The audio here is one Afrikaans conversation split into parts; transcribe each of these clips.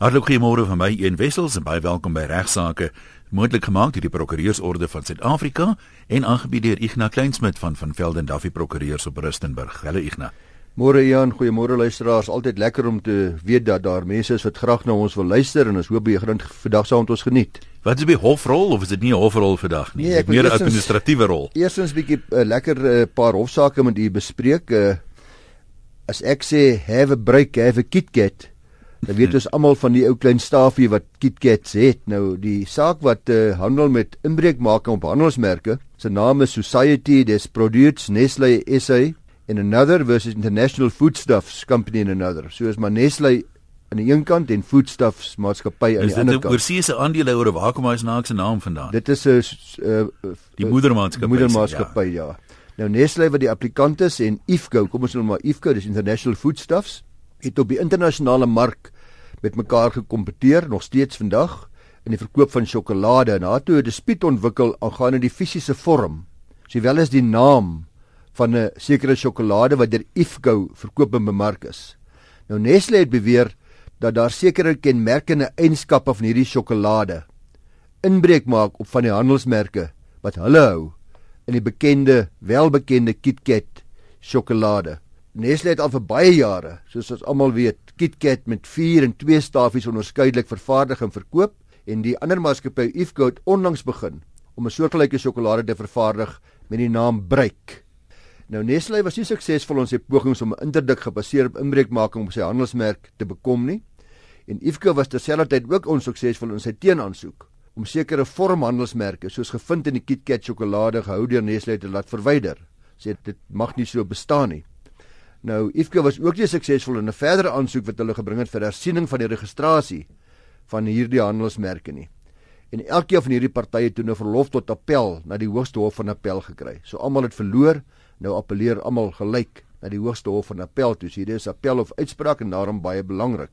Hartlik goeiemôre van my een wessels en baie welkom by regsaake moontlik gemaak deur die prokureursorde van Suid-Afrika en aangebied deur Ignas Kleinsmid van van Velden Duffy Prokureurs op Rustenburg. Hallo Ignas. Môre Jan, goeiemôre luisteraars. Altyd lekker om te weet dat daar mense is wat graag na ons wil luister en ons hoop jy gaan vandag saam met ons geniet. Wat is die hofrol of is dit nie 'n hofrol vandag nie? Nee, meer 'n administratiewe rol. Eerstens 'n bietjie 'n uh, lekker 'n uh, paar hofsaake met u bespreek. Uh, as ek sê have a break, have a KitKat, dan weet ons almal van die ou klein stafie wat KitKats het. Nou die saak wat uh, handel met inbreukmaking op handelsmerke, se naam is Society des Produits Nestlé SA in another versus International Foodstuffs Company in another. So is maar Nestlé aan die een kant en Foodstuffs maatskappy aan die ander kant. Is dit 'n oorsese aandelehoure waar kom hy se naakse naam vandaan? Dit is 'n uh, uh, die moedermaatskappy. Moedermaatskappy ja. ja. Nou Nestlé wat die applikant is en IFCO, kom ons noem maar IFCO, dis International Foodstuffs, het op die internasionale mark met mekaar gekompeteer nog steeds vandag in die verkoop van sjokolade en daartoe 'n dispuut ontwikkel aangaande die fisiese vorm, sowel as die naam van 'n sekere sjokolade wat deur Ifco verkoop en bemark is. Nou Nestlé het beweer dat daar sekere kenmerkende eienskappe van hierdie sjokolade inbreuk maak op van die handelsmerke wat hulle hou in die bekende, welbekende KitKat sjokolade. Nestlé het al vir baie jare, soos ons almal weet, KitKat met 4 en 2 stafies onderskeidelik vervaardig en verkoop en die ander maatskappy Ifco het onlangs begin om 'n soortgelyke sjokolade te vervaardig met die naam Break. Nou Nestlé was nie suksesvol in sy pogings om 'n interdik gebaseer op inbreukmaking op sy handelsmerk te bekom nie. En Ifco was terselfdertyd ook onsuksesvol in sy teenaansoek om sekere vormhandelsmerke soos gevind in die KitKat sjokolade gehou deur Nestlé te laat verwyder. Sê dit mag nie so bestaan nie. Nou Ifco was ook nie suksesvol in 'n verdere aansoek wat hulle gebring het vir hersiening van die registrasie van hierdie handelsmerke nie. En elkeen van hierdie partye toe 'n nou verlof tot appel na die Hoogste Hof van Appel gekry. So almal het verloor nou appeleer almal gelyk na die hoogste hof van appel toe. Hierdie is appel of uitspraak en daarom baie belangrik.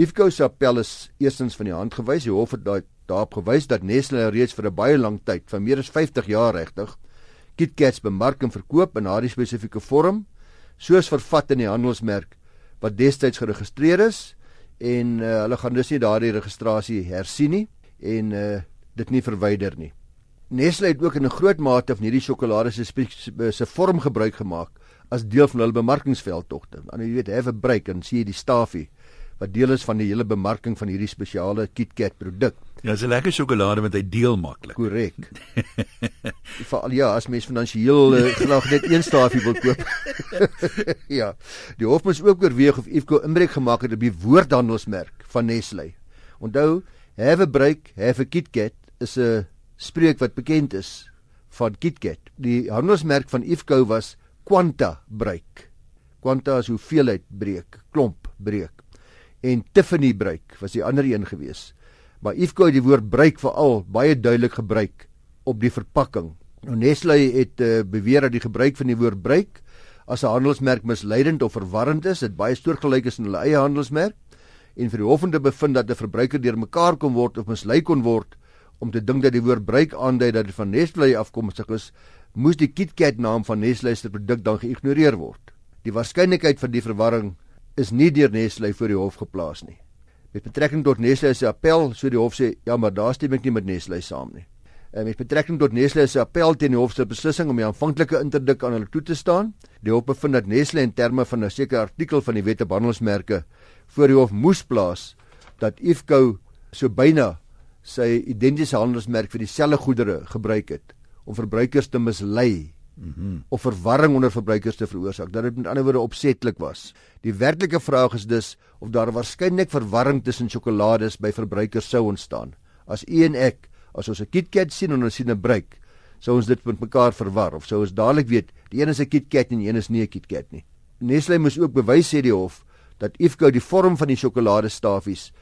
Ifco se appel is eerstens van die hand gewys. Die hof het daarop gewys dat Nestlé reeds vir 'n baie lang tyd, vir meer as 50 jaar regtig, KitKats bemark en verkoop in daardie spesifieke vorm, soos vervat in die handelsmerk wat destyds geregistreer is en uh, hulle gaan dus nie daardie registrasie hersien nie en uh, dit nie verwyder nie. Nestle het ook in 'n groot mate van hierdie sjokolade se se vorm gebruik gemaak as deel van hulle bemarkingsveldtogte. Dan jy weet, have a break en sien die stafie wat deel is van die hele bemarking van hierdie spesiale KitKat produk. Ja, dis 'n lekker sjokolade wat hy deel maklik. Korrek. Veral ja, as mens finansiëel uh, graag net een stafie wil koop. ja. Die hof moet ook oorweeg of Ifco inbreuk gemaak het op die woordhandelsmerk van Nestle. Onthou, have a break, have a KitKat is 'n spreek wat bekend is van KitKat. Die handelsmerk van Ifco was Quanta breek. Quanta is hoeveelheid breek, klomp breek. En Tiffany breek was die ander een gewees. Maar Ifco het die woord breek veral baie duidelik gebruik op die verpakking. Nou Nestlé het uh, beweer dat die gebruik van die woord breek as 'n handelsmerk misleidend of verwarrend is, dit baie soortgelyk is in hulle eie handelsmerk en vir die hof om te bevind dat 'n verbruiker deurmekaar kon word of mislei kon word om te dink dat die woord breek aandui dat dit van Nestlé afkomstig is, moes die KitKat naam van Nestlé se produk dan geïgnoreer word. Die waarskynlikheid van die verwarring is nie deur Nestlé voor die hof geplaas nie. Met betrekking tot Nestlé se appel, so die hof sê, ja, maar daar stem ek nie met Nestlé saam nie. En met betrekking tot Nestlé se appel teen die hof se beslissing om die aanvanklike interdik aan hulle toe te staan, die hof bevind dat Nestlé in terme van 'n sekere artikel van die Wet op Handelsmerke voor die hof moes plaas dat Ifco so byna sy identiese handelsmerk vir dieselfde goedere gebruik het om verbruikers te mislei mm -hmm. of verwarring onder verbruikers te veroorsaak dat dit met ander woorde opsetlik was. Die werklike vraag is dus of daar waarskynlik verwarring tussen sjokolades by verbruikers sou ontstaan. As u en ek, as ons 'n KitKat sien en ons sien 'n breek, sou ons dit met mekaar verwar of sou ons dadelik weet die een is 'n KitKat en die een is nie 'n KitKat nie. Nestle moes ook bewys sê die hof dat Ifco die vorm van die sjokoladestafies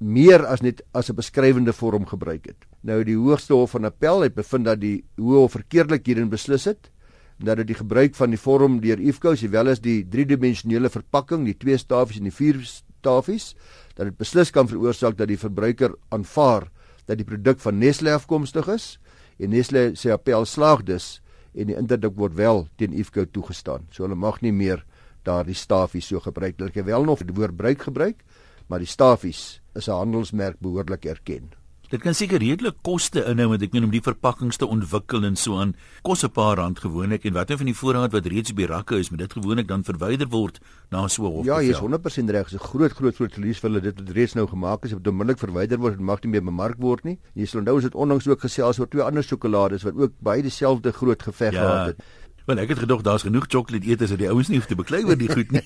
meer as net as 'n beskrywende vorm gebruik het. Nou die Hoogste Hof van Appel het bevind dat die Hoë Hof verkeerdelik hierin beslis het dat dit die gebruik van die vorm deur Ifco sowel as die driedimensionele verpakking, die twee stafies en die vier stafies, dat dit beslis kan veroorsaak dat die verbruiker aanvaar dat die produk van Nestlé afkomstig is en Nestlé sê appel slaag dus en die interdik word wel teen Ifco toegestaan. So hulle mag nie meer daardie stafies so gebruik. Hulle kan wel nog die woord gebruik maar die stafies is 'n handelsmerk behoorlik erken. Dit kan seker redelik koste inhou want ek meen om die verpakkings te ontwikkel en so aan kos 'n paar rand gewoonlik en wat nou van die voorraad wat reeds die rakke is, moet dit gewoonlik dan verwyder word na so 'n hof. Ja, jy is 100% reg. Dit is 'n groot groot groot verlies vir hulle dit wat reeds nou gemaak is, moet onmiddellik verwyder word en mag nie meer bemark word nie. Jy sal onthou as dit onlangs ook gesels oor twee ander sjokolades wat ook baie dieselfde groot geveg ja. gehad het. Wel ek het gedog daar's genoeg sjokolade eeters dat die ouens nie hoef te beklei oor die goed nie.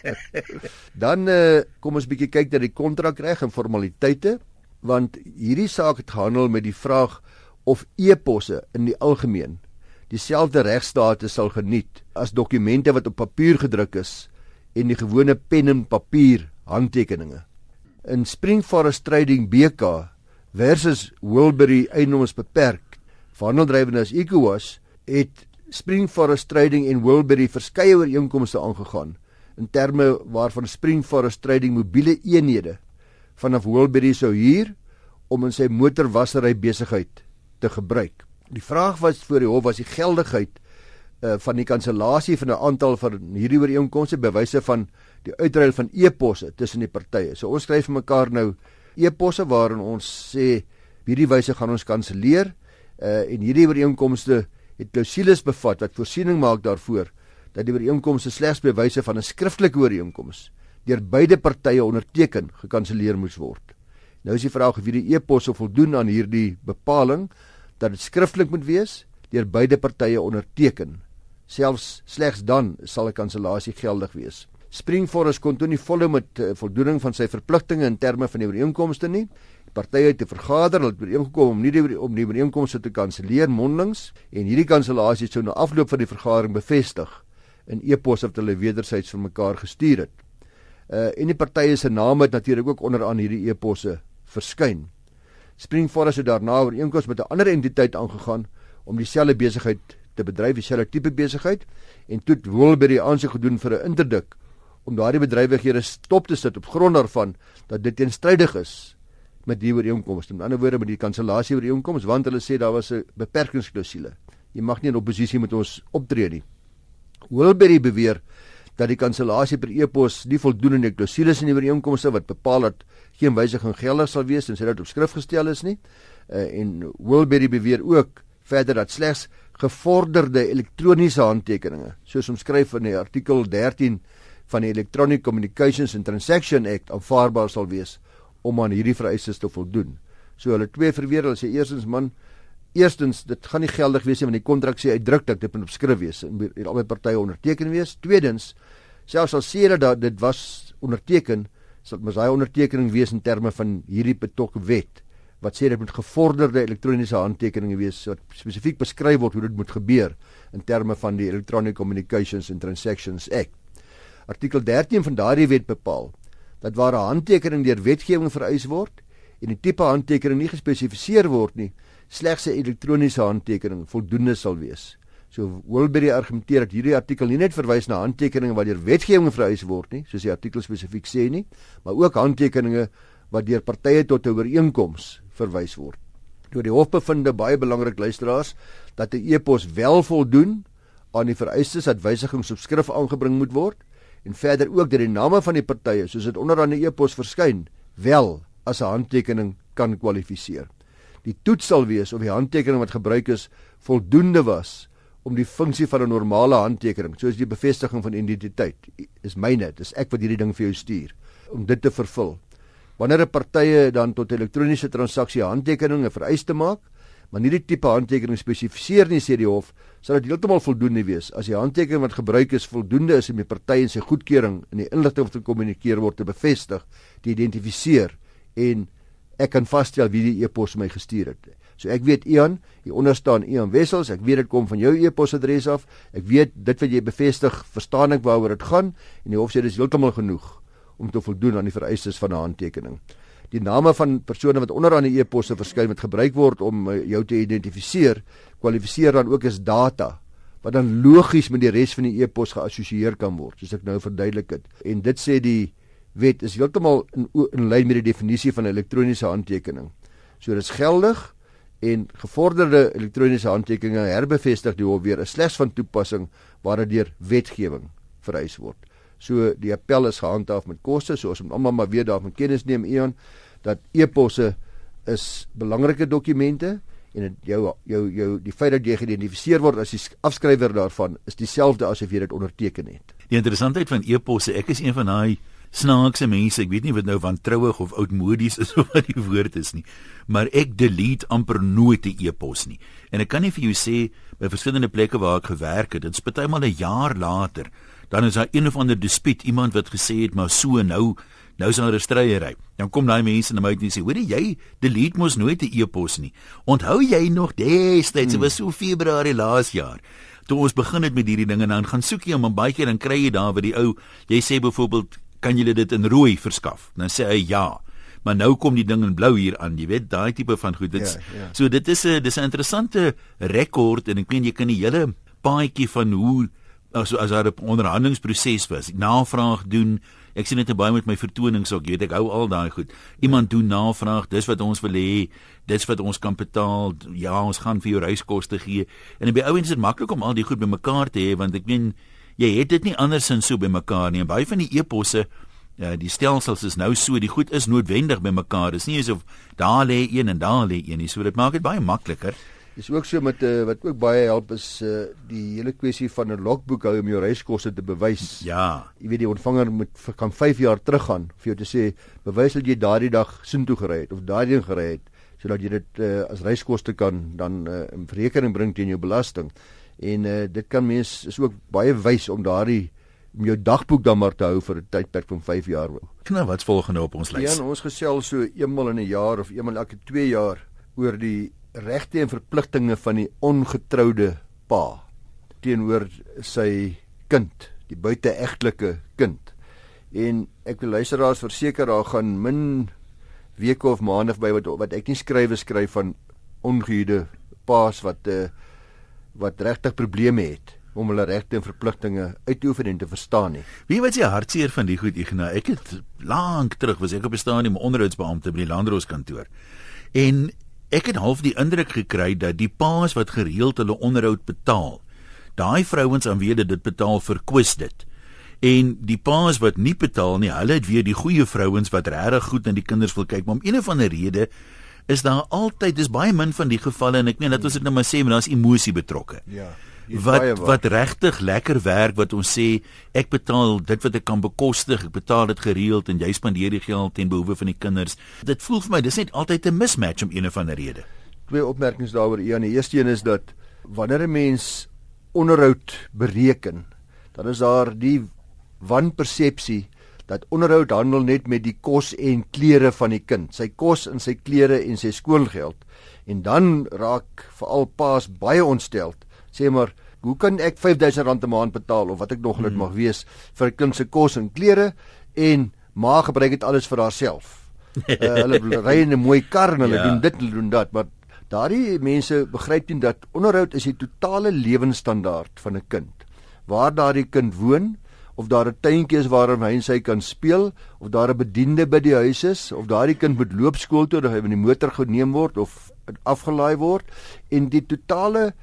dan uh, kom ons bietjie kyk na die kontrakreg en formaliteite want hierdie saak het gehandel met die vraag of e-posse in die algemeen dieselfde regstatus sal geniet as dokumente wat op papier gedruk is en die gewone pen en papier handtekeninge. In Spring Forest Trading BK versus Wilbury Eienaars Beperk, verhandeldrywende as EcoWash, het Spring Forest Trading en Wilbury verskeie ooreenkomste aangegaan in terme waarvan Spring Forest Trading mobiele eenhede vanaf Wilbury sou huur om in sy motorwassery besigheid te gebruik. Die vraag was voor die hof was die geldigheid uh, van die kansellasie van 'n aantal van hierdie ooreenkomste bewyse van die uitruil van e-posse tussen die partye. So ons skryf mekaar nou e-posse waarin ons sê hierdie wyse gaan ons kanselleer uh, en hierdie ooreenkomste het klausules bevat wat voorsiening maak daarvoor dat die ooreenkomste slegs bewyse van 'n skriftelike ooreenkoms deur beide partye onderteken gekanselleer moes word. Nou is die vraag of hierdie e-pos voldoen aan hierdie bepaling dat dit skriftelik moet wees deur beide partye onderteken. Selfs slegs dan sal 'n kansellasie geldig wees. Spring Forest kon toe nie volhou met uh, voldoening van sy verpligtinge in terme van die ooreenkomste nie. Die partye te vergader, hulle het ooreengekom om nie die om die ooreenkomste te kanselleer mondelings en hierdie kansellasie sou na afloop van die vergadering bevestig in e-posse wat hulle wederzijds vir mekaar gestuur het. Uh en die partye se name het natuurlik ook onder aan hierdie e-posse verskyn. Spring Forest het daarna ooreenkoms met 'n ander entiteit aangegaan om dieselfde besigheid te bedryf, dieselfde tipe besigheid en toe Woolbury aansoek gedoen vir 'n interdik om daardie bedrywighede stop te sit op grond daarvan dat dit teenstrydig is met die ooreenkoms. Met ander woorde met die kansellasie ooreenkoms want hulle sê daar was 'n beperkingsklausule. Jy mag nie in oppositie met ons optree nie. Woolbury beweer dat die kansellasie per e-pos nie voldoen aan die klousules in die ooreenkomste wat bepaal dat geen wysiging geldig sal wees tensy dit op skrif gestel is nie. Uh, en Wilbury beweer ook verder dat slegs gevorderde elektroniese handtekeninge, soos omskryf in die artikel 13 van die Electronic Communications and Transaction Act, aanvaarbaar sal wees om aan hierdie vereistes te voldoen. So hulle twee verweer, hulle sê eerstens man, eerstens dit gaan nie geldig wees nie want die kontrak sê uitdruklik dit moet op skrif wees en albei partye onderteken wees. Tweedens, selfs al sê hulle dat dit was onderteken, sal mos daai ondertekening wees in terme van hierdie betok wet wat sê dit moet gevorderde elektroniese handtekeninge wees wat spesifiek beskryf word hoe dit moet gebeur in terme van die Electronic Communications and Transactions Act. Artikel 13 van daardie wet bepaal dat waar 'n handtekening deur wetgewing vereis word en die tipe handtekening nie gespesifiseer word nie, slegs 'n elektroniese handtekening voldoende sal wees. So Wilbury argumenteer dat hierdie artikel nie net verwys na handtekeninge wat deur wetgewing vereis word nie, soos die artikel spesifiek sê nie, maar ook handtekeninge wat deur partye tot 'n ooreenkoms verwys word. Deur die hof bevinde baie belangrik luisteraars dat 'n e-pos wel voldoen aan die vereistes dat wysigings op skrif aangebring moet word en verder ook dat die name van die partye soos dit onder aan die e-pos verskyn wel as 'n handtekening kan kwalifiseer. Die toets sal wees of die handtekening wat gebruik is voldoende was om die funksie van 'n normale handtekening, soos die bevestiging van identiteit, is myne, dis ek wat hierdie ding vir jou stuur om dit te vervul. Wanneer 'n partye dan tot elektroniese transaksie handtekeninge vereis te maak, maar nie die tipe handtekening spesifiseer nie sê die hof, sal dit heeltemal voldoende wees as die handtekening wat gebruik is voldoende is om die party en sy goedkeuring in die inligting wat gekommunikeer word te bevestig, te identifiseer en ek kan vasstel wie die e-pos my gestuur het. So ek weet Ian, hier onder staan Ian Wessels, ek weet dit kom van jou e-posadres af. Ek weet dit wat jy bevestig, verstaan ek waaroor dit gaan en die hof sê dis heeltemal genoeg om te voldoen aan die vereistes van 'n handtekening. Die name van persone wat onder aan die e-posse verskyn wat gebruik word om eh, jou te identifiseer, kwalifiseer dan ook as data wat dan logies met die res van die e-pos geassosieer kan word, soos ek nou verduidelik het. En dit sê die wet is heeltemal in, in lyn met die definisie van 'n elektroniese handtekening. So dit is geldig en gevorderde elektroniese handtekeninge herbevestig die hof weer is slegs van toepassing waar dit deur wetgewing vereis word. So die appel is gehandhaaf met koste, so ons moet almal maar weer daarvan kennis neem Ian dat e-posse is belangrike dokumente en jou jou jou die feit dat jy geïdentifiseer word as die afskrywer daarvan is dieselfde as of jy dit onderteken het. Die interessantheid van e-posse, ek is een van daai snaakse mense, ek weet nie wat nou van trouig of oudmodies is of wat die woord is nie, maar ek delete amper nooit 'n e-pos nie. En ek kan nie vir jou sê by verskillende plekke waar ek gewerk het, dit is partymal 'n jaar later, dan is daar een of ander dispuut, iemand wat gesê het maar so nou Nou is daar 'n stryery. Dan kom daai mense na my toe en sê: "Hoor jy, delete mos nooit 'n e-pos nie. Onthou jy nog destyds, dit was so Februarie laas jaar." Toe ons begin het met hierdie dinge dan gaan soek jy hom en baie keer dan kry jy daar by die ou, jy sê byvoorbeeld kan julle dit in rooi verskaf? Dan sê hy ja. Maar nou kom die ding in blou hier aan, jy weet, daai tipe van goed. Dit ja, ja. so dit is 'n dis 'n interessante rekord en ek meen jy kan die hele paadjie van hoe as as daar 'n onderhandelingsproses was, navraag doen. Ek sien dit baie met my vertonings ook, jy weet ek hou al daai goed. Iemand doen navraag, dis wat ons wil hê, dis wat ons kan betaal. Ja, ons gaan vir jou reiskoste gee. En by ouens is dit maklik om al die goed bymekaar te hê want ek meen jy het dit nie andersins so bymekaar nie. En baie van die eposse ja, die stelsels is nou so, die goed is noodwendig bymekaar. Dis nie asof daar lê een en daar lê een nie. So dit maak dit baie makliker. Dis ook so met uh, wat ook baie help is uh, die hele kwessie van 'n logboek hou om jou reiskoste te bewys. Ja. Jy weet die ontvanger moet kan 5 jaar teruggaan vir jou te sê bewys dat jy daardie dag soontoe gery het of daardie ding gery het sodat jy dit uh, as reiskoste kan dan uh, in verrekening bring teen jou belasting. En uh, dit kan mens is ook baie wys om daardie om jou dagboek dan maar te hou vir 'n tydperk van 5 jaar. Nou wat's volgende op ons lys? Ja, ons gesels so eenmal in 'n jaar of eenmal elke 2 jaar oor die regte en verpligtinge van die ongetroude pa teenoor sy kind, die buiteegtelike kind. En ek wil luisteraars verseker daar gaan min weke of maande by wat wat ek nie skrywe skryf van ongehuurde paas wat uh, wat regtig probleme het om hulle regte en verpligtinge uit te oefen en te verstaan nie. Wie weet jy hartseer van die goed Ignas? Ek het lank terug was ek op 'n stadium onderhoudsbeampte by die landrooskantoor. En ek het half die indruk gekry dat die paas wat gereeld hulle onderhoud betaal, daai vrouens aan wie dit betaal verkwis dit. En die paas wat nie betaal nie, hulle het weer die goeie vrouens wat regtig goed na die kinders wil kyk, maar om een of ander rede is daar altyd dis baie min van die gevalle en ek meen dat ons dit nou maar sê maar daar's emosie betrokke. Ja. Wat wat regtig lekker werk wat ons sê ek betaal dit wat ek kan bekostig, ek betaal dit gereeld en jy spandeer die geld ten behoewe van die kinders. Dit voel vir my dis net altyd 'n mismatch om een of ander rede. Twee opmerkings daaroor. Een, die eerste een is dat wanneer 'n mens onderhoud bereken, dan is daar die wanpersepsie dat onderhoud handel net met die kos en klere van die kind, sy kos en sy klere en sy skoolgeld. En dan raak veral paas baie ontsteld. Sê maar, hoe kan ek R5000 'n maand betaal of wat ek nog net hmm. mag wees vir 'n kind se kos en klere en ma gebruik dit alles vir haarself. uh, hulle ry in 'n mooi kar en hulle ja. doen dit en doen dat, maar daardie mense begryp nie dat onderhoud is die totale lewensstandaard van 'n kind. Waar daardie kind woon, of daar 'n tuintjie is waarin hy en sy kan speel of daar 'n bediende by die huis is of daardie kind moet loop skool toe of hy in die motor geneem word of afgelaai word en die totale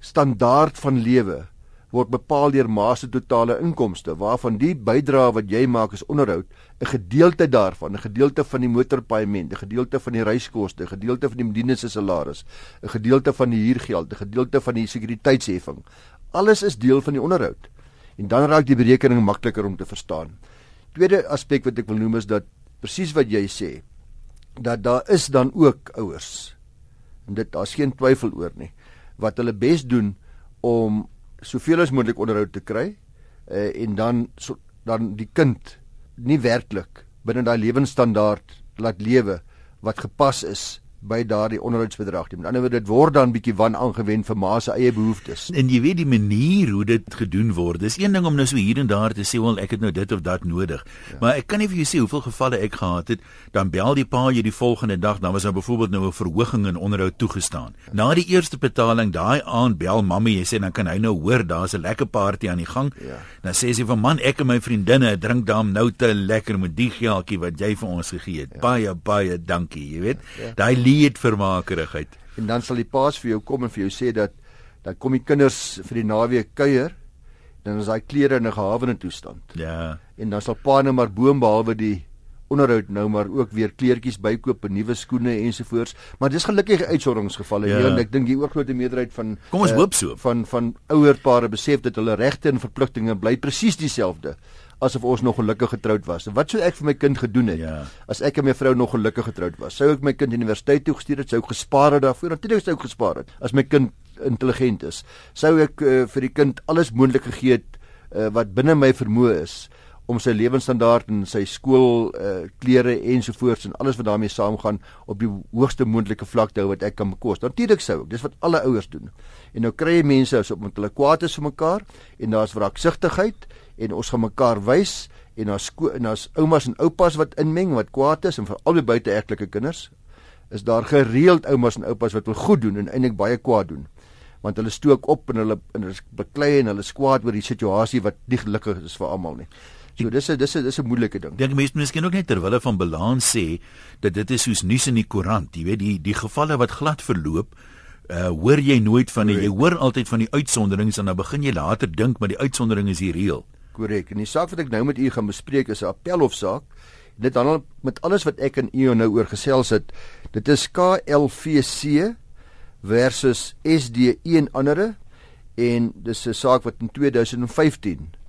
standaard van lewe word bepaal deur ma se totale inkomste waarvan die bydrae wat jy maak is onderhoud 'n gedeelte daarvan 'n gedeelte van die motorpaaiement 'n gedeelte van die reiskoste 'n gedeelte van die bediende se salaris 'n gedeelte van die huurgeld 'n gedeelte van die sekuriteitsheffing alles is deel van die onderhoud en dan raak die berekening makliker om te verstaan. Tweede aspek wat ek wil noem is dat presies wat jy sê dat daar is dan ook ouers en dit daar's geen twyfel oor nie wat hulle bes doen om soveel as moontlik onderhoud te kry uh, en dan so, dan die kind nie werklik binne daai lewensstandaard laat lewe wat gepas is by daardie onderhoudsbedrag. Met ander woorde dit word dan bietjie wan aangewend vir ma se eie behoeftes. En jy weet die manier hoe dit gedoen word. Dis een ding om nou so hier en daar te sê wel ek het nou dit of dat nodig. Ja. Maar ek kan nie vir jou sê hoeveel gevalle ek gehad het. Dan bel die pa jy die volgende dag, dan was daar byvoorbeeld nou 'n verhoging in onderhoud toegestaan. Na die eerste betaling daai aand bel mamma jy sê dan kan hy nou hoor daar's 'n lekker party aan die gang. Ja. Dan sê sy van man ek en my vriendinne drink dan nou te lekker met die geldjie wat jy vir ons gegee het. Ja. Baie baie dankie, jy weet. Ja. Ja. Daai leedvermakerigheid. En dan sal die paas vir jou kom en vir jou sê dat dan kom die kinders vir die naweek kuier dan is daai klere in 'n gehawende toestand. Ja. En dan sal pa nou maar boom behalwe die onderhoud nou maar ook weer kleertjies bykoop en nuwe skoene ensovoorts. Maar dis gelukkige uitsonderingsgevalle ja. hier en ek dink die oorgrootste meerderheid van Kom ons uh, hoop so. van van ouerpare besef dat hulle regte en verpligtinge bly presies dieselfde asof ons nog gelukkig getroud was. Wat sou ek vir my kind gedoen het Ja. as ek en my vrou nog gelukkig getroud was? Sou ek my kind universiteit toe gestuur het? Sou ek gespaar het daarvoor? Natuurlik sou ek gespaar het as my kind intelligent is. Sou ek uh, vir die kind alles moontlik gegee het uh, wat binne my vermoë is om sy lewensstandaard en sy skool uh, klere ensovoorts en alles wat daarmee saamgaan op die hoogste moontlike vlak te hou wat ek kan bekos. Natuurlik sou ek. Dis wat alle ouers doen. En nou kry jy mense as op met hulle kwaad is vir mekaar en daar's wraaksigtigheid en ons gaan mekaar wys en daar's en daar's oumas en oupas wat inmeng wat kwaad is en veral die buiteegtelike kinders is daar gereeld oumas en oupas wat wil goed doen en eintlik baie kwaad doen want hulle stook op en hulle en hulle beklei en hulle is kwaad oor die situasie wat nie gelukkig is vir almal nie. So dis 'n dis 'n dis 'n moeilike ding. Dink mense miskien ook net terwille van balans sê dat dit is soos nuus in die koerant, jy weet die die gevalle wat glad verloop uh hoor jy nooit van nie. Jy hoor altyd van die uitsonderings en dan begin jy later dink maar die uitsondering is die reël. Korrek. En die saak wat ek nou met u gaan bespreek is 'n appelhofsaak. Dit handel met alles wat ek en u nou oor gesels het. Dit is KLVC versus SDE en ander en dis 'n saak wat in 2015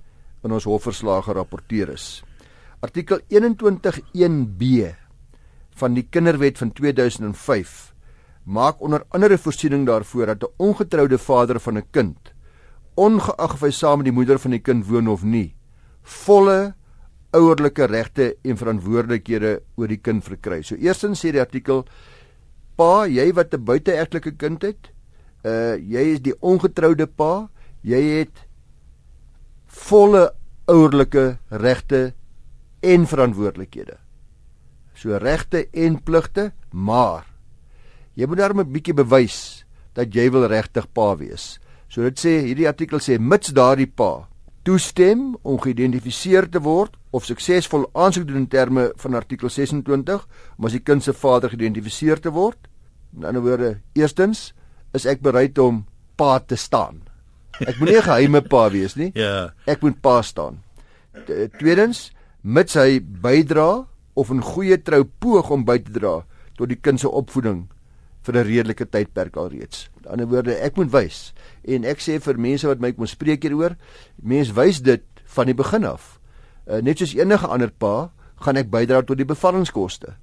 in ons hofverslag gerapporteer is. Artikel 211B van die Kinderwet van 2005 maak onder andere voorsiening daarvoor dat 'n ongetroude vader van 'n kind ongeag of hy saam met die moeder van die kind woon of nie, volle ouerlike regte en verantwoordelikhede oor die kind verkry. So eerstens sê die artikel pa, jy wat 'n buiteegtelike kind het, uh jy is die ongetroude pa, jy het volle ouerlike regte en verantwoordelikhede. So regte en pligte, maar jy moet daarmee 'n bietjie bewys dat jy wil regtig pa wees. So dit sê hierdie artikel sê mits daardie pa toestem om geïdentifiseer te word of suksesvol aansoek doen in terme van artikel 26 om as die kind se vader geïdentifiseer te word. In ander woorde, eerstens is ek bereid om pa te staan. Ek moet nie 'n geheime pa wees nie. Ja. Ek moet pa staan. T- Tweedens, mits hy bydra of 'n goeie trou poog om by te dra tot die kind se opvoeding vir 'n redelike tydperk alreeds. Met ander woorde, ek moet wys en ek sê vir mense wat my kom spreek hieroor, mense wys dit van die begin af. Uh, net soos enige ander pa, gaan ek bydra tot die bevallingskoste.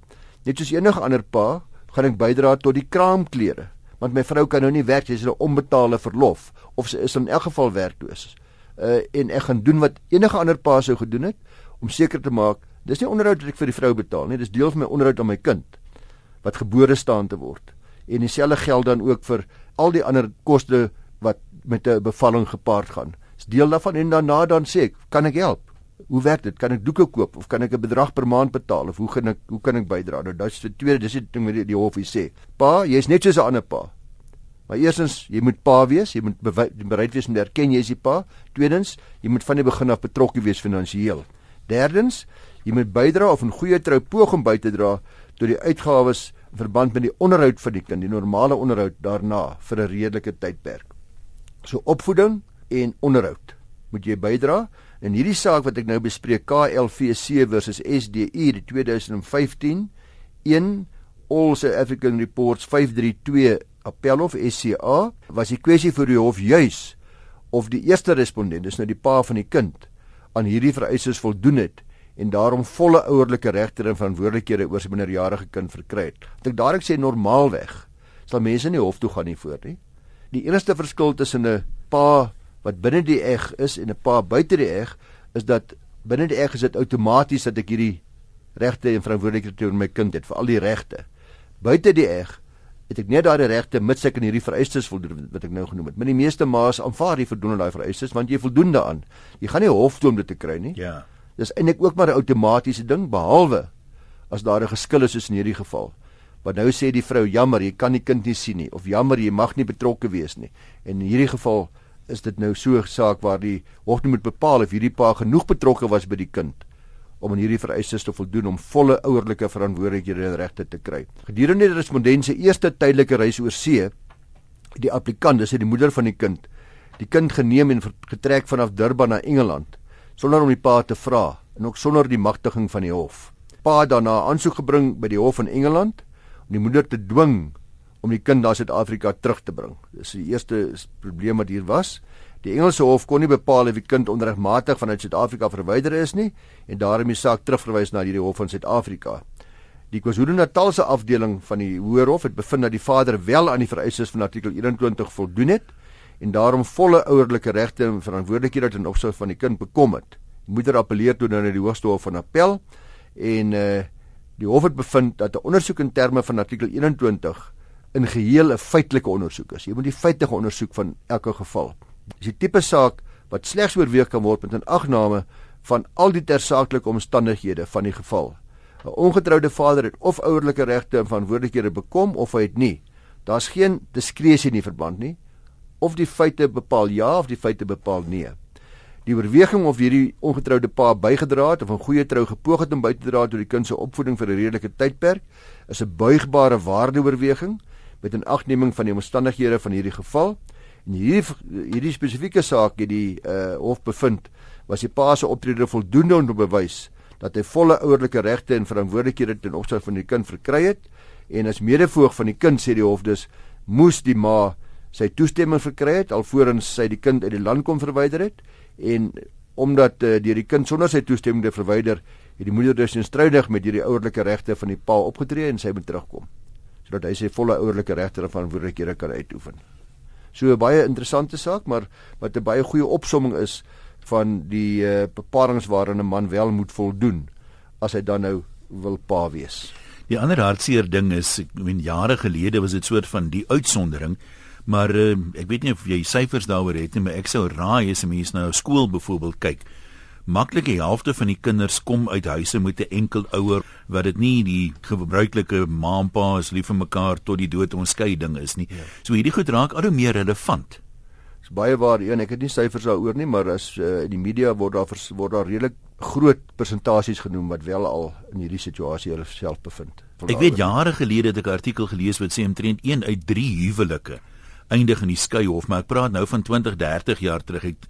Net soos enige ander pa, gaan ek bydra tot die kraamklere, want my vrou kan nou nie werk, sy is 'n onbetaalde verlof of sy is in elk geval werkloos. Uh en ek gaan doen wat enige ander pa sou gedoen het om seker te maak dis nie onderhoud wat ek vir die vrou betaal nie, dis deel van my onderhoud aan my kind wat gebore staan te word. En dieselfde geld dan ook vir al die ander koste wat met 'n bevalling gepaard gaan. Dis deel daarvan en daarna dan sê ek, kan ek help? Hoe werk dit? Kan ek doeke koop of kan ek 'n bedrag per maand betaal of hoe gaan ek hoe kan ek bydra? Nou dis die tweede dis die ding wat die, die hof sê. Pa, jy's net soos 'n ander pa. Maar eerstens, jy moet pa wees, jy moet bereid wees om te erken jy is die pa. Tweedens, jy moet van die begin af betrokke wees finansiëel. Derdens, jy moet bydra of 'n goeie trou om by te dra tot die uitgawes in verband met die onderhoud van die kind, die normale onderhoud daarna vir 'n redelike tydperk. So opvoeding en onderhoud moet jy bydra. En hierdie saak wat ek nou bespreek, KLVC versus SDU die 2015 1 All South African Reports 532 Appelhof SCA was die kwessie vir die hof juis of die eerste respondent, dis nou die pa van die kind, aan hierdie vereistes voldoen het en daarom volle ouerlike regte en verantwoordelikhede oor sy minderjarige kind verkry het. Wat ek dadelik sê normaalweg sal mense nie hof toe gaan nie voor nie. Die enigste verskil tussen 'n pa wat binne die eg is en 'n pa buite die eg is dat binne die eg is dit outomaties dat ek hierdie regte en verantwoordelikhede teenoor my kind het vir al die regte. Buite die eg het ek nie daardie regte mits ek aan hierdie vereistes voldoen wat ek nou genoem het. Maar die meeste ma's aanvaar die voldoen aan daai vereistes want jy voldoen daaraan. Jy gaan nie hof toe om dit te kry nie. Ja. Dis eintlik ook maar 'n outomatiese ding behalwe as daar 'n geskil is soos in hierdie geval. Want nou sê die vrou jammer, jy kan die kind nie sien nie of jammer, jy mag nie betrokke wees nie. En in hierdie geval is dit nou so 'n saak waar die hof moet bepaal of hierdie pa genoeg betrokke was by die kind om aan hierdie vereistes te voldoen om volle ouerlike verantwoordelikhede en regte te kry. Gedurende die respondent se eerste tydelike reis oor see, die applikant, dis die moeder van die kind, die kind geneem en getrek vanaf Durban na Engeland sonder om die pa te vra en ook sonder die magtiging van die hof. Pa het daarna aansoek gebring by die hof in Engeland om die moeder te dwing om die kind na Suid-Afrika terug te bring. Dis die eerste probleem wat hier was. Die Engelse hof kon nie bepaal of die kind onregmatig vanuit Suid-Afrika verwyder is nie en daarom die saak terugverwys na hierdie hof van Suid-Afrika. Die KwaZulu-Natalse afdeling van die Hoërhof het bevind dat die vader wel aan die vereistes van artikel 21 voldoen het en daarom volle ouerlike regte en verantwoordelikhede ten opsigte van die kind bekom het. Die moeder appeleer toe na die Hoogste Hof van Appel en uh die hof het bevind dat 'n ondersoek in terme van artikel 21 in geheel 'n feitelike ondersoek is. Jy moet die feite ondersoek van elke geval is die tipe saak wat slegs oorweeg kan word met 'n agname van al die tersaaklike omstandighede van die geval. 'n Ongetroude vader het of ouerlike regte en verantwoordelikhede bekom of hy het nie. Daar's geen diskresie in die verband nie. Of die feite bepaal ja of die feite bepaal nee. Die oorweging of hierdie ongetroude pa bygedra het of 'n goeie trou gepoog het om by te dra tot die kind se opvoeding vir 'n redelike tydperk is 'n buigbare waardeoorweging met 'n agneming van die omstandighede van hierdie geval En hierdie hierdie spesifieke saak het die uh hof bevind was die pa se optrede voldoende om te bewys dat hy volle ouerlike regte en verantwoordelikhede ten opsigte van die kind verkry het en as medevoog van die kind sê die hof dus moes die ma sy toestemming verkry het alvorens sy die kind uit die land kon verwyder het en omdat uh, deur die kind sonder sy toestemming te verwyder het die moeder dus instrydig met hierdie ouerlike regte van die pa opgetree en sy moet terugkom sodat hy sy volle ouerlike regte en verantwoordelikhede kan uitoefen. So 'n baie interessante saak, maar wat 'n baie goeie opsomming is van die uh, bepalinge waaraan 'n man wel moet voldoen as hy dan nou wil pa wees. Die ander hartseer ding is, ek meen jare gelede was dit soort van die uitsondering, maar uh, ek weet nie of jy syfers daaroor het nie, maar ek sou raai as 'n mens nou skool byvoorbeeld kyk maklik die helfte van die kinders kom uit huise met 'n enkel ouer wat dit nie die gebruikelike ma en pa is lief vir mekaar tot die dood onskeiding is nie. Ja. So hierdie goed raak al hoe meer relevant. Dis baie waar, een, ek het nie syfers daaroor nie, maar as uh, in die media word daar vers, word daar redelik groot persentasies genoem wat wel al in hierdie situasie hulle self bevind. Ek weet jare gelede het ek 'n artikel gelees wat sê omtrent 1 uit 3 huwelike eindig in die skeihof, maar ek praat nou van 20, 30 jaar terug. Ek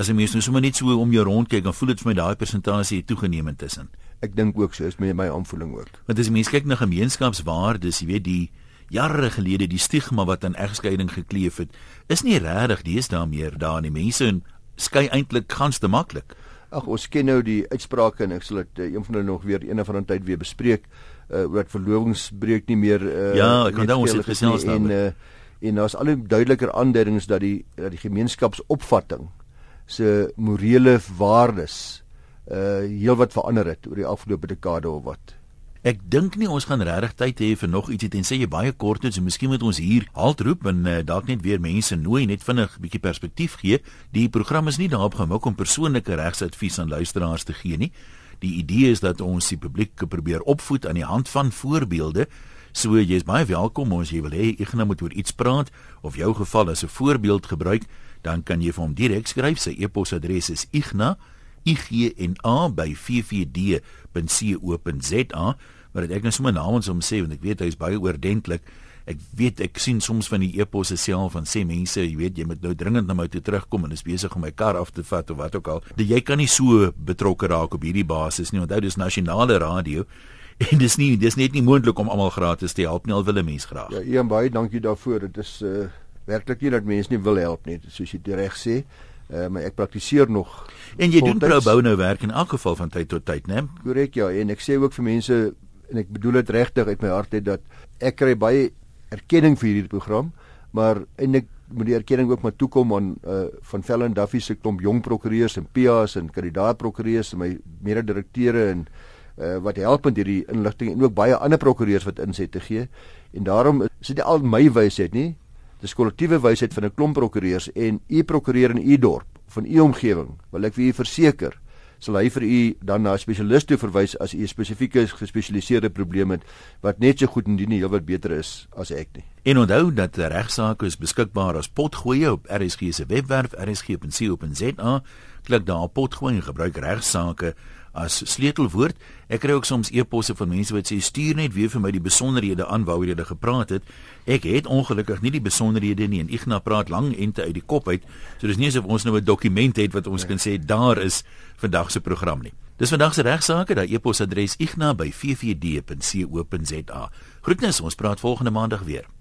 as 'n mens nou sommer net so om jou rond kyk, dan voel dit vir my daai persentasie het toegeneem intussen. Ek dink ook so, is met my aanvoeling ook. Want as 'n mens kyk na gemeenskapswaardes, jy weet die jare gelede die stigma wat aan egskeiding gekleef het, is nie regtig dis daar meer daar nie. Mense skei eintlik gans te maklik. Ag ons ken nou die uitsprake en ek sal dit uh, een van hulle nog weer een of ander tyd weer bespreek uh, oor verlovingsbreuk nie meer uh, Ja, ek kan dan ons dit gesels nou. En uh, en daar's al hoe duideliker aanduidings dat die dat die gemeenskapsopvatting se morele waardes uh heelwat verander het oor die afgelope dekade of wat. Ek dink nie ons gaan regtig tyd hê vir nog ietsie tensy jy baie kort is, so miskien moet ons hier halt roep en uh, dalk net weer mense nooi net vinnig 'n bietjie perspektief gee. Die program is nie daarop gemik om persoonlike regsadvies aan luisteraars te gee nie. Die idee is dat ons die publiek probeer opvoed aan die hand van voorbeelde. So jy's baie welkom ons jy wil hê ek moet oor iets praat of jou geval as 'n voorbeeld gebruik dan kan jy vir hom direk skryf. Sy e-posadres is igna igna@ffd.co.za. Maar ek net sommer namens hom sê want ek weet hy is baie oordentlik. Ek weet ek sien soms van die e-posse self van sê mense, jy weet jy moet nou dringend na my toe terugkom en is besig om my kar af te vat of wat ook al. Dat jy kan nie so betrokke raak op hierdie basis nie. Onthou dis nasionale radio. En dis nie dis net nie moontlik om almal gratis te help nie al wille mens graag. Ja, Ian baie dankie daarvoor. Dit is uh werklik nie dat mense nie wil help nie, soos jy reg sê. Uh, maar ek praktiseer nog. En jy doen pro bono werk in elk geval van tyd tot tyd, né? Korrek ja, en ek sê ook vir mense en ek bedoel dit regtig uit my hart het dat ek kry baie erkenning vir hierdie program, maar en ek moet die erkenning ook maar toekom aan uh, van Fellen Duffy se klomp jong prokureurs en PA's en kandidaat prokureurs en my mede-direkteure en uh, wat help met hierdie inligting en ook baie ander prokureurs wat inset te gee. En daarom is dit al my wysheid nie, dis kollektiewe wysheid van 'n klomp prokureurs en u prokureur in u dorp van u omgewing wil ek vir u verseker sal hy vir u dan na 'n spesialis toe verwys as u 'n spesifieke gespesialiseerde probleem het wat net so goed en dien heel wat beter is as ek nie. En onthou dat regsaake is beskikbaar as potgoeie op RSG se webwerf rsg.co.za. Klik daar op potgoeie en gebruik regsaake as sleutelwoord. Ek kry ook soms e-posse van mense wat sê stuur net weer vir my die besonderhede aan waaroor jy gepraat het. Ek het ongelukkig nie die besonderhede nie en Ignas praat lang ente uit die kop uit. So dis nie asof ons nou 'n dokument het wat ons nee. kan sê daar is vandag se program nie. Dis vandag se regsaake, daai e-posadres igna@ffd.co.za. Groetnis, ons praat volgende maandag weer.